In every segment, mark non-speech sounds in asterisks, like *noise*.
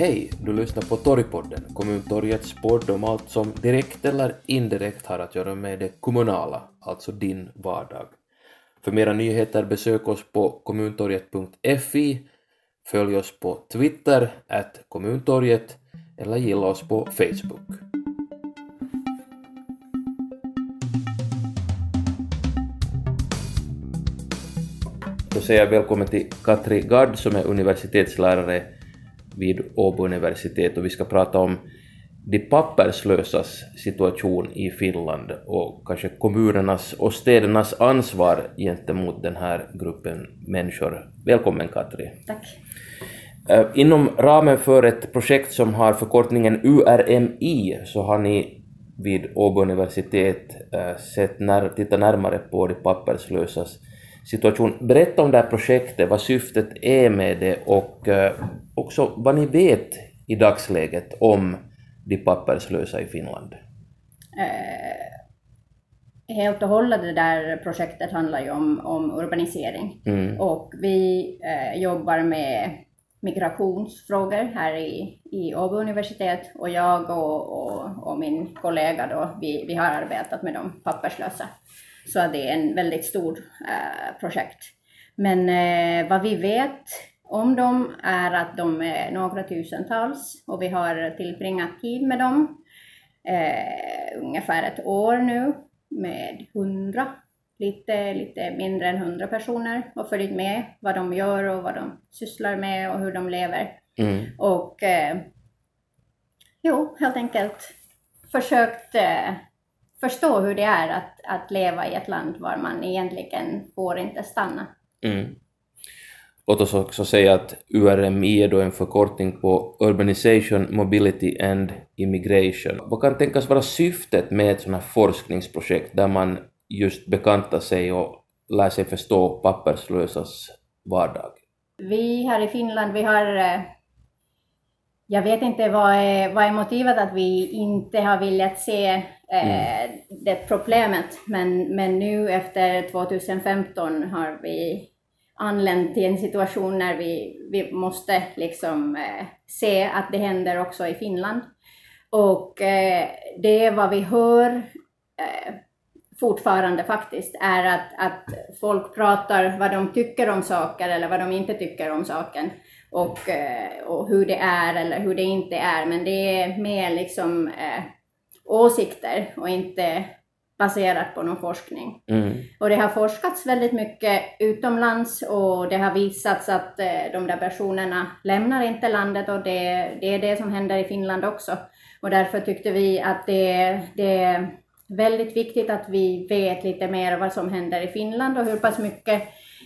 Hej! Du lyssnar på Torgpodden, Kommuntorgets podd om allt som direkt eller indirekt har att göra med det kommunala, alltså din vardag. För mera nyheter besök oss på kommuntorget.fi, följ oss på Twitter, at kommuntorget, eller gilla oss på Facebook. Då säger jag välkommen till Katri Gard som är universitetslärare vid Åbo universitet och vi ska prata om de papperslösas situation i Finland och kanske kommunernas och städernas ansvar gentemot den här gruppen människor. Välkommen Katri. Tack. Eh, Inom ramen för ett projekt som har förkortningen URMI så har ni vid Åbo universitet eh, sett när, tittat närmare på de papperslösas situation. Berätta om det här projektet, vad syftet är med det och eh, också vad ni vet i dagsläget om de papperslösa i Finland. Eh, helt och hållet det där projektet handlar ju om, om urbanisering Mm. och vi eh, jobbar med migrationsfrågor här i, i Åbo universitet och jag och, och, och min kollega då, vi, vi har arbetat med de papperslösa. Så det är en väldigt stor eh, projekt. Men eh, vad vi vet om dem är att de är några tusentals och vi har tillbringat tid med dem eh, ungefär ett år nu med hundra, lite, lite mindre än hundra personer och följt med vad de gör och vad de sysslar med och hur de lever. Mm. Och eh, jo, helt enkelt försökt eh, förstå hur det är att, att leva i ett land var man egentligen får inte stanna. Mm. Låt oss också säga att URMI är då en förkortning på Urbanization, Mobility and Immigration. Vad kan tänkas vara syftet med ett sådant här forskningsprojekt där man just bekantar sig och lär sig förstå papperslösas vardag? Vi här i Finland, vi har... Jag vet inte vad är, vad är motivet att vi inte har velat se eh, det problemet, men, men nu efter 2015 har vi anlänt till en situation när vi, vi måste liksom eh, se att det händer också i Finland. Och eh, det är vad vi hör eh, fortfarande faktiskt är att, att folk pratar vad de tycker om saker eller vad de inte tycker om saken och, eh, och hur det är eller hur det inte är. Men det är mer liksom eh, åsikter och inte baserat på någon forskning. Mm. Och det har forskats väldigt mycket utomlands och det har visats att eh, de där personerna lämnar inte landet och det, det är det som händer i Finland också. Och därför tyckte vi att det, det är väldigt viktigt att vi vet lite mer vad som händer i Finland och hur pass mycket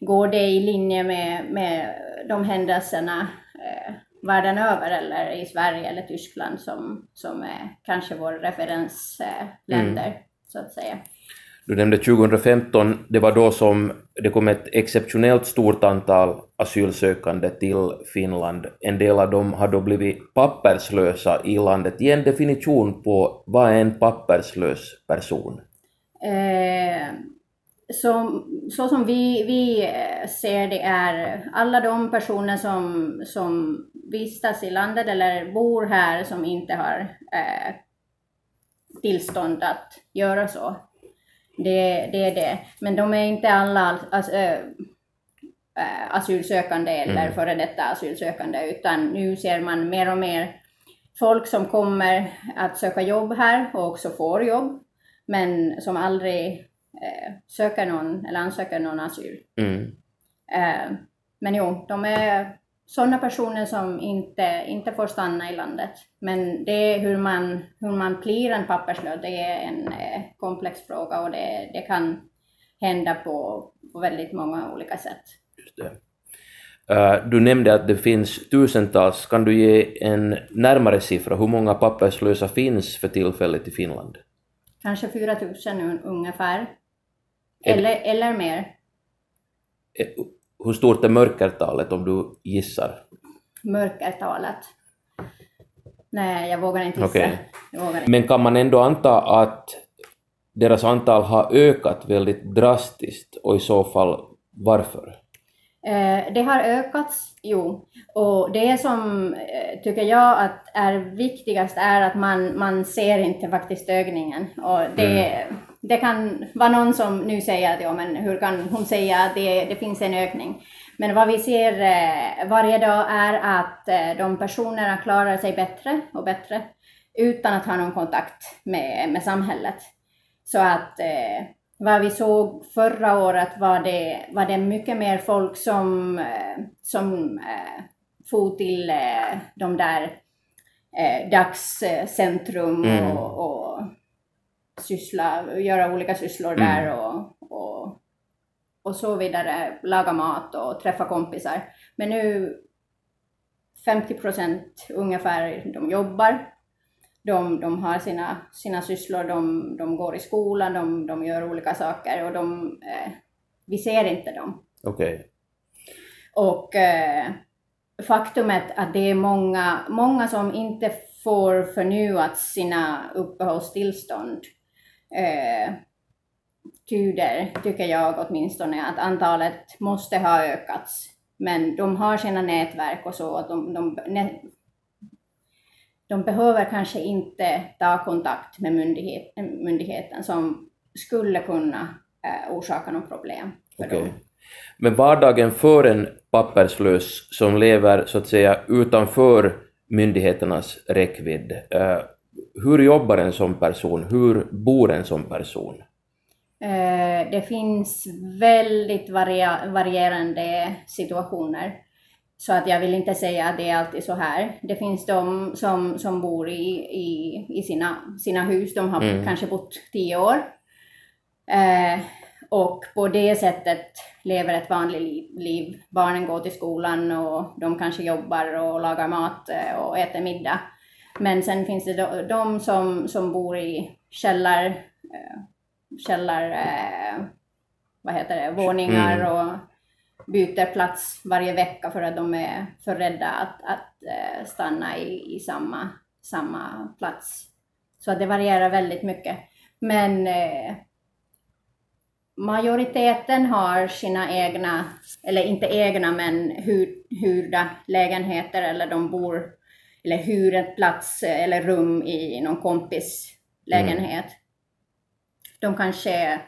går det i linje med, med de händelserna eh, världen över eller i Sverige eller Tyskland som, som är kanske vår referensländer länder, så att säga. Du nämnde 2015, det var då som det kom ett exceptionellt stort antal asylsökande till Finland. En del av dem har då blivit papperslösa i landet. Ge en definition på vad är en papperslös person? Eh, så, så som vi, vi eh, ser det är alla de personer som, som vistas i landet eller bor här som inte har eh, tillstånd att göra så. Det, det är det. Men de är inte alla eh, eh, asylsökande eller Mm. före detta asylsökande utan nu ser man mer och mer folk som kommer att söka jobb här och också får jobb men som aldrig eh, söker någon eller ansöker någon asyl. Mm. Eh, men jo, de är sådana personer som inte, inte får stanna i landet. Men det är hur man, hur man blir en papperslös, det är en eh, komplex fråga och det, det kan hända på, på väldigt många olika sätt. Eh, Du nämnde att det finns tusentals. Kan du ge en närmare siffra? Hur många papperslösa finns för tillfället i Finland? Kanske 4 000 un- ungefär. Är- Eller, eller mer. Eh, Hur stort är mörkertalet om du gissar? Mörkertalet. Nej, jag vågar inte gissa. Jag vågar inte. Men kan man ändå anta att deras antal har ökat väldigt drastiskt och i så fall varför? Eh, det har ökats, jo. Och det som eh, tycker jag att är viktigast är att man, man ser inte faktiskt ökningen. Och det, mm. det kan vara någon som nu säger att ja, men hur kan hon säga att det, det finns en ökning? Men vad vi ser eh, varje dag är att de personerna klarar sig bättre och bättre utan att ha någon kontakt med, med samhället. Så att vad vi såg förra året var det, var det mycket mer folk som, eh, som eh, for till eh, de där eh, dagscentrum mm. och, och syssla, göra olika sysslor mm. där och, och, och så vidare, laga mat och träffa kompisar. Men nu 50 procent ungefär, de jobbar de, de har sina, sina sysslor, de, de går i skolan, de, de gör olika saker och de, eh, vi ser inte dem. Okej. Okay. Och eh, faktumet att det är många, många som inte får förnyat sina uppehållstillstånd eh, tyder, tycker jag åtminstone, att antalet måste ha ökats. Men de har sina nätverk och så, att de, de de behöver kanske inte ta kontakt med myndighet, myndigheten som skulle kunna eh, orsaka något problem för okay. dem. Men vardagen för en papperslös som lever så att säga utanför myndigheternas räckvidd, eh, hur jobbar en sån person? Hur bor en sån person? Eh, det finns väldigt varierande situationer. Så att jag vill inte säga att det är alltid så här. Det finns de som, som bor i, i, i sina, sina hus, de har mm. kanske bott tio år. Eh, och på det sättet lever ett vanligt liv. Barnen går till skolan och de kanske jobbar och lagar mat eh, och äter middag. Men sen finns det de, de som, som bor i källar, eh, källar eh, vad heter det, våningar mm. och byter plats varje vecka för att de är för rädda att, att uh, stanna i, i samma, samma plats. Så det varierar väldigt mycket. Men uh, majoriteten har sina egna, eller inte egna, men hyrda lägenheter eller de bor eller hyr en plats eller rum i någon kompis lägenhet. Mm. De kanske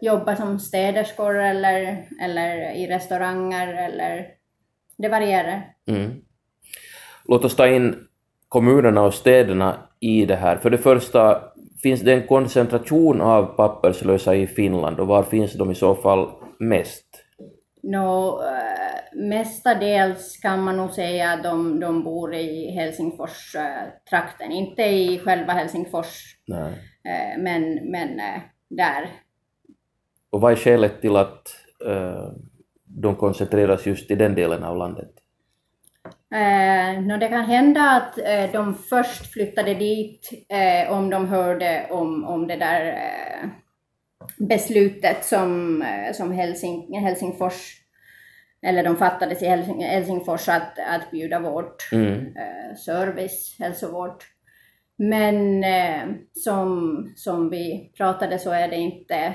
jobba som städerskor eller, eller i restauranger eller det varierar. Mm. Låt oss ta in kommunerna och städerna i det här. För det första, finns det en koncentration av papperslösa i Finland och var finns de i så fall mest? No, äh, mestadels kan man nog säga att de, de bor i Helsingfors-trakten, inte i själva Helsingfors, äh, men, men äh, där och vad är skälet till att uh, de koncentreras just i den delen av landet? Uh, no, det kan hända att uh, de först flyttade dit uh, om de hörde om, om det där beslutet som, som Helsing, Helsingfors, eller de fattades i Helsing, Helsingfors att, att bjuda vård, mm. service, hälsovård. Men som, som vi pratade så är det inte Eh,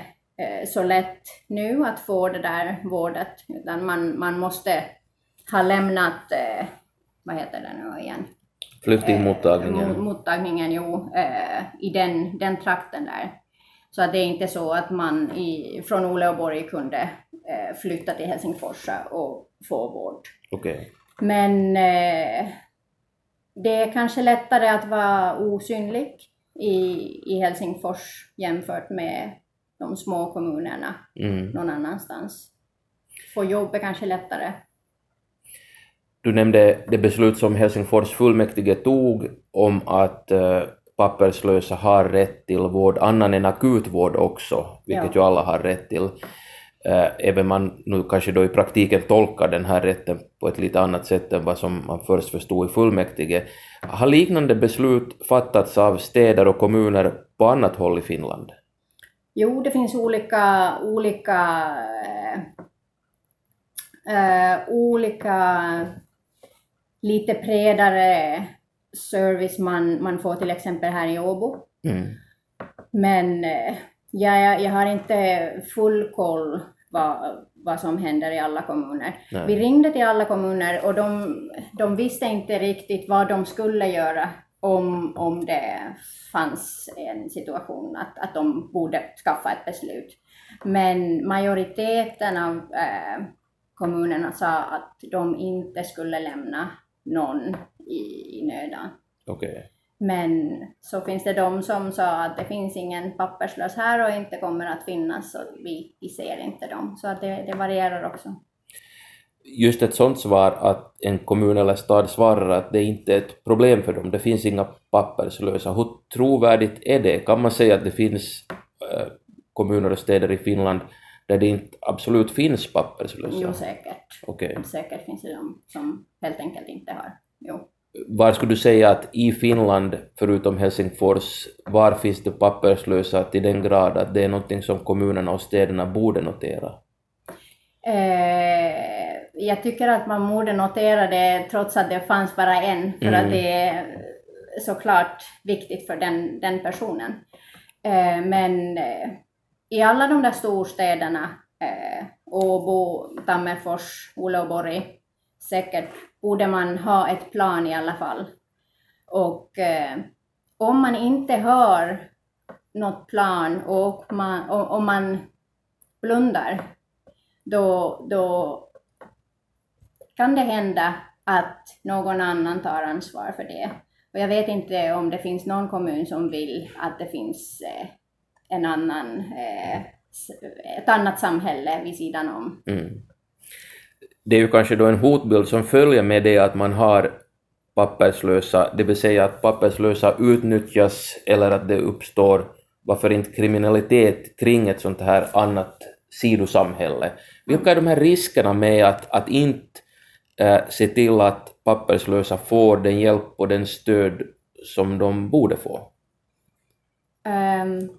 så lätt nu att få det där vårdet, utan man, man måste ha lämnat, eh, vad heter det nu igen? Flyktingmottagningen? Eh, mottagningen, jo, eh, i den, den trakten där. Så att det är inte så att man i, från Uleåborg kunde eh, flytta till Helsingfors och få vård. Okay. Men eh, det är kanske lättare att vara osynlig i, i Helsingfors jämfört med de små kommunerna mm. någon annanstans. Få jobb är kanske lättare. Du nämnde det beslut som Helsingfors fullmäktige tog om att uh, papperslösa har rätt till vård, annan än akutvård också, vilket ja. ju alla har rätt till. Uh, även man nu kanske då i praktiken tolkar den här rätten på ett lite annat sätt än vad som man först förstod i fullmäktige. Har liknande beslut fattats av städer och kommuner på annat håll i Finland? Jo, det finns olika, olika, äh, olika lite bredare service man, man får till exempel här i Åbo. Mm. Men äh, jag, jag har inte full koll vad, vad som händer i alla kommuner. Nej. Vi ringde till alla kommuner och de, de visste inte riktigt vad de skulle göra om, om det fanns en situation att, att de borde skaffa ett beslut. Men majoriteten av eh, kommunerna sa att de inte skulle lämna någon i, i nödan. Okej. Men så finns det de som sa att det finns ingen papperslös här och inte kommer att finnas så vi, vi ser inte dem. Så att det, det varierar också. Just ett sånt svar att en kommun eller stad svarar att det inte är ett problem för dem, det finns inga papperslösa. Hur trovärdigt är det? Kan man säga att det finns eh, kommuner och städer i Finland där det inte absolut finns papperslösa? Jo, säkert. Okej. Säkert finns det de som helt enkelt inte har. Jo. Var skulle du säga att i Finland, förutom Helsingfors, var finns det papperslösa till den grad att det är någonting som kommunerna och städerna borde notera? Eh, jag tycker att man borde notera det trots att det fanns bara en, för Mm. att det är såklart viktigt för den, den personen. Eh, men eh, i alla de där storstäderna, eh, Åbo, Tammerfors, Uleåborg, säkert borde man ha ett plan i alla fall. Och eh, om man inte har något plan och man, och, om man blundar, då, då kan det hända att någon annan tar ansvar för det. Och jag vet inte om det finns någon kommun som vill att det finns eh, en annan, eh, ett annat samhälle vid sidan om. Mm. Det är ju kanske då en hotbild som följer med det att man har papperslösa, det vill säga att papperslösa utnyttjas eller att det uppstår, varför inte kriminalitet kring ett sånt här annat sidosamhälle. Vilka är de här riskerna med att, att inte Eh, se till att papperslösa får den hjälp och den stöd som de borde få? Um,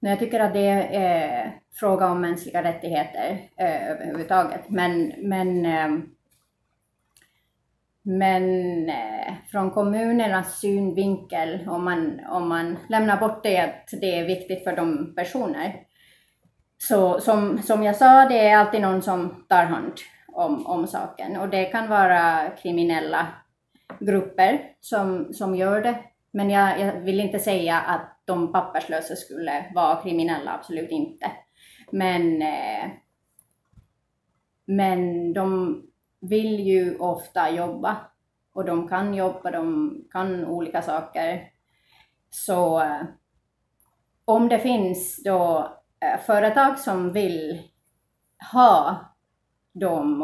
jag tycker att det är fråga om mänskliga rättigheter eh, överhuvudtaget. Men, men, ehm, men eh, från kommunernas synvinkel, om man, om man lämnar bort det att det är viktigt för de personer, så som, som jag sa, det är alltid någon som tar hand om, om saken. Och det kan vara kriminella grupper som, som gör det. Men jag, jag vill inte säga att de papperslösa skulle vara kriminella, absolut inte. Men, eh, men de vill ju ofta jobba och de kan jobba, de kan olika saker. Så eh, om det finns då företag som vill ha dem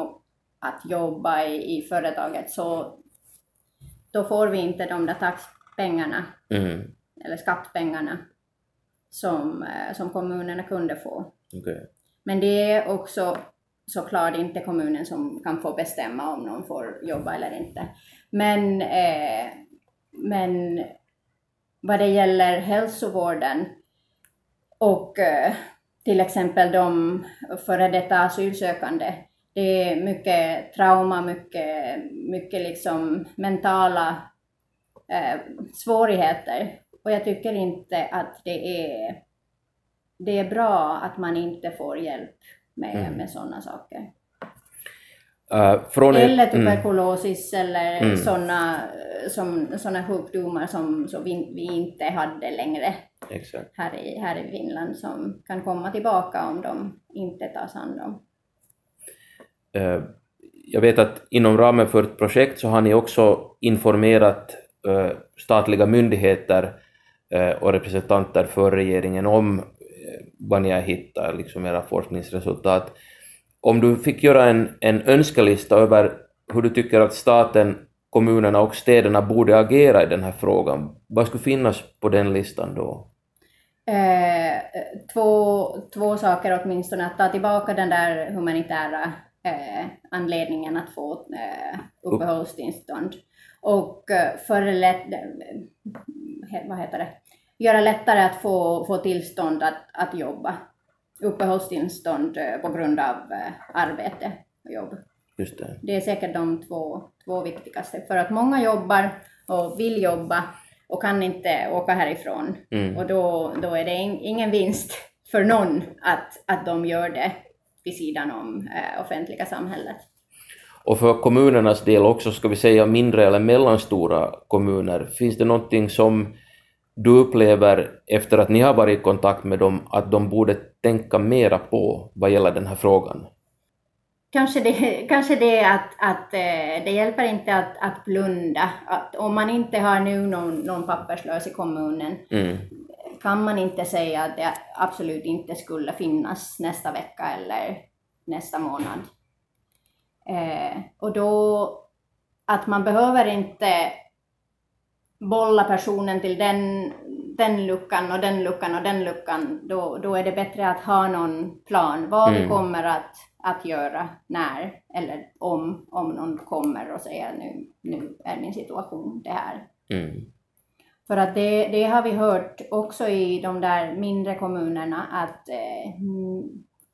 att jobba i, i företaget så då får vi inte de där taxpengarna Mm. eller skattpengarna som, eh, som kommunerna kunde få. okej. Men det är också såklart inte kommunen som kan få bestämma om någon får jobba eller inte. Men, eh, men vad det gäller hälsovården och eh, till exempel de före detta asylsökande, det är mycket trauma, mycket, mycket liksom mentala eh, svårigheter. Och jag tycker inte att det är, det är bra att man inte får hjälp med, Mm. med sådana saker. Eh, ett- Eller mm. tuberkulosis eller Mm. sådana som, såna sjukdomar som, som vi, vi inte hade längre Exakt. här i, här i Finland som kan komma tillbaka om de inte tas hand om. Eh, Jag vet att inom ramen för ett projekt så har ni också informerat eh, statliga myndigheter eh, och representanter för regeringen om vad ni har hittat, liksom era forskningsresultat. Om du fick göra en, en önskelista över hur du tycker att staten, kommunerna och städerna borde agera i den här frågan, vad skulle finnas på den listan då? Eh, två, två saker åtminstone, att ta tillbaka den där humanitära eh, anledningen att få eh, uppehållstillstånd och eh, förlätt, eh, vad heter det, göra lättare att få, få tillstånd att, att jobba. Uppehållstillstånd eh, på grund av arbete och jobb. Just det. Det är säkert de två, två viktigaste. För att många jobbar och vill jobba och kan inte åka härifrån. Mm. Och då, då är det in, ingen vinst för någon att, att de gör det vid sidan om eh, offentliga samhället. Och för kommunernas del också, ska vi säga mindre eller mellanstora kommuner, finns det någonting som du upplever efter att ni har varit i kontakt med dem att de borde tänka mera på vad gäller den här frågan? Kanske det, *laughs* kanske det att, att eh, det hjälper inte att, att blunda. Att om man inte har nu någon, någon papperslös i kommunen mm. kan man inte säga att det absolut inte skulle finnas nästa vecka eller nästa månad. Eh, och då att man behöver inte bolla personen till den, den luckan och den luckan och den luckan, då, då är det bättre att ha någon plan vad mm. vi kommer att, att göra när eller om, om någon kommer och säger nu, nu är min situation det här. Mm. För att det, det har vi hört också i de där mindre kommunerna att eh,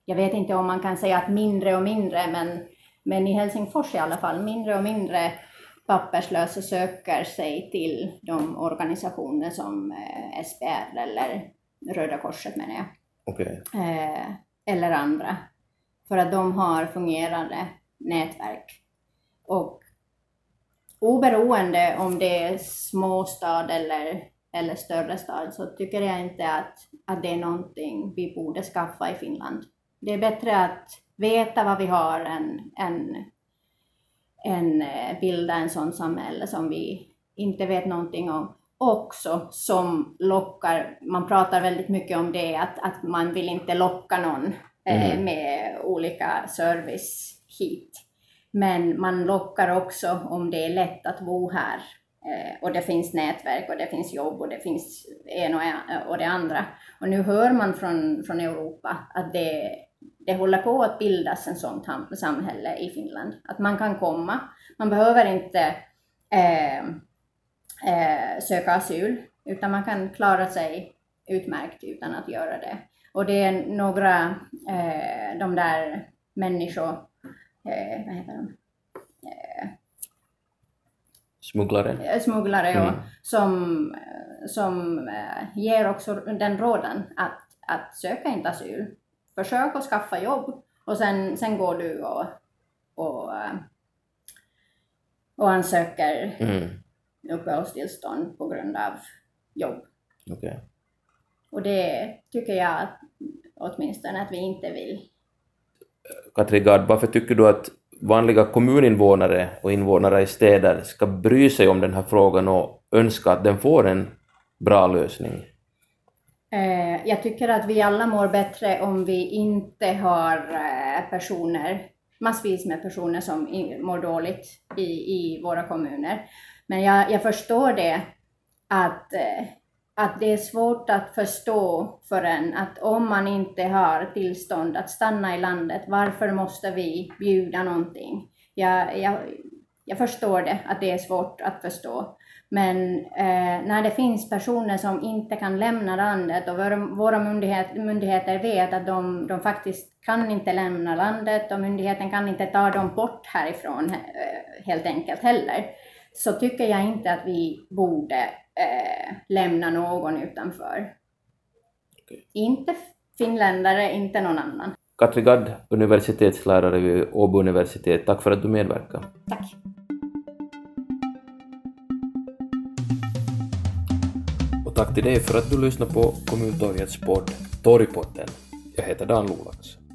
jag vet inte om man kan säga att mindre och mindre, men, men i Helsingfors i alla fall, mindre och mindre papperslösa söker sig till de organisationer som eh, SPR eller Röda Korset menar jag. Okay. Eh, eller andra. För att de har fungerande nätverk. Och oberoende om det är småstad eller, eller större stad så tycker jag inte att, att det är någonting vi borde skaffa i Finland. Det är bättre att veta vad vi har än, än än eh, bilda en sån samhälle som vi inte vet någonting om. Också som lockar, man pratar väldigt mycket om det, att, att man vill inte locka någon mm. Eh, med olika service hit. Men man lockar också om det är lätt att bo här eh, och det finns nätverk och det finns jobb och det finns en och, en och det andra. Och nu hör man från, från Europa att det det håller på att bildas en sånt samhälle i Finland. Att man kan komma, man behöver inte eh, eh, söka asyl, utan man kan klara sig utmärkt utan att göra det. Och det är några, eh, de där människor, eh, vad heter de? Eh, smugglare? Eh, smugglare, mm. ja, som, som ger också den råden att, att söka inte asyl försök att skaffa jobb och sen, sen går du och, och, eh, och ansöker mm. uppehållstillstånd på grund av jobb. Okay. Och det tycker jag åtminstone att vi inte vill. Katri Gard, varför tycker du att vanliga kommuninvånare och invånare i städer ska bry sig om den här frågan och önska att den får en bra lösning? Eh, jag tycker att vi alla mår bättre om vi inte har eh, personer, massvis med personer som mår dåligt i, i våra kommuner. Men jag, jag förstår det att, eh, att det är svårt att förstå för en att om man inte har tillstånd att stanna i landet, varför måste vi bjuda någonting? Jag, jag, jag förstår det, att det är svårt att förstå. Men eh, när det finns personer som inte kan lämna landet och våra, våra myndighet, myndigheter vet att de, de faktiskt kan inte lämna landet och myndigheten kan inte ta dem bort härifrån eh, helt enkelt heller, så tycker jag inte att vi borde eh, lämna någon utanför. Okay. Inte finländare, inte någon annan. Katri Gadd, universitetslärare vid Åbo universitet, tack för att du medverkade. Tack. tack till dig för att du lyssnar på Kommuntorgets podd Torgpodden. Jag heter Dan Lolax.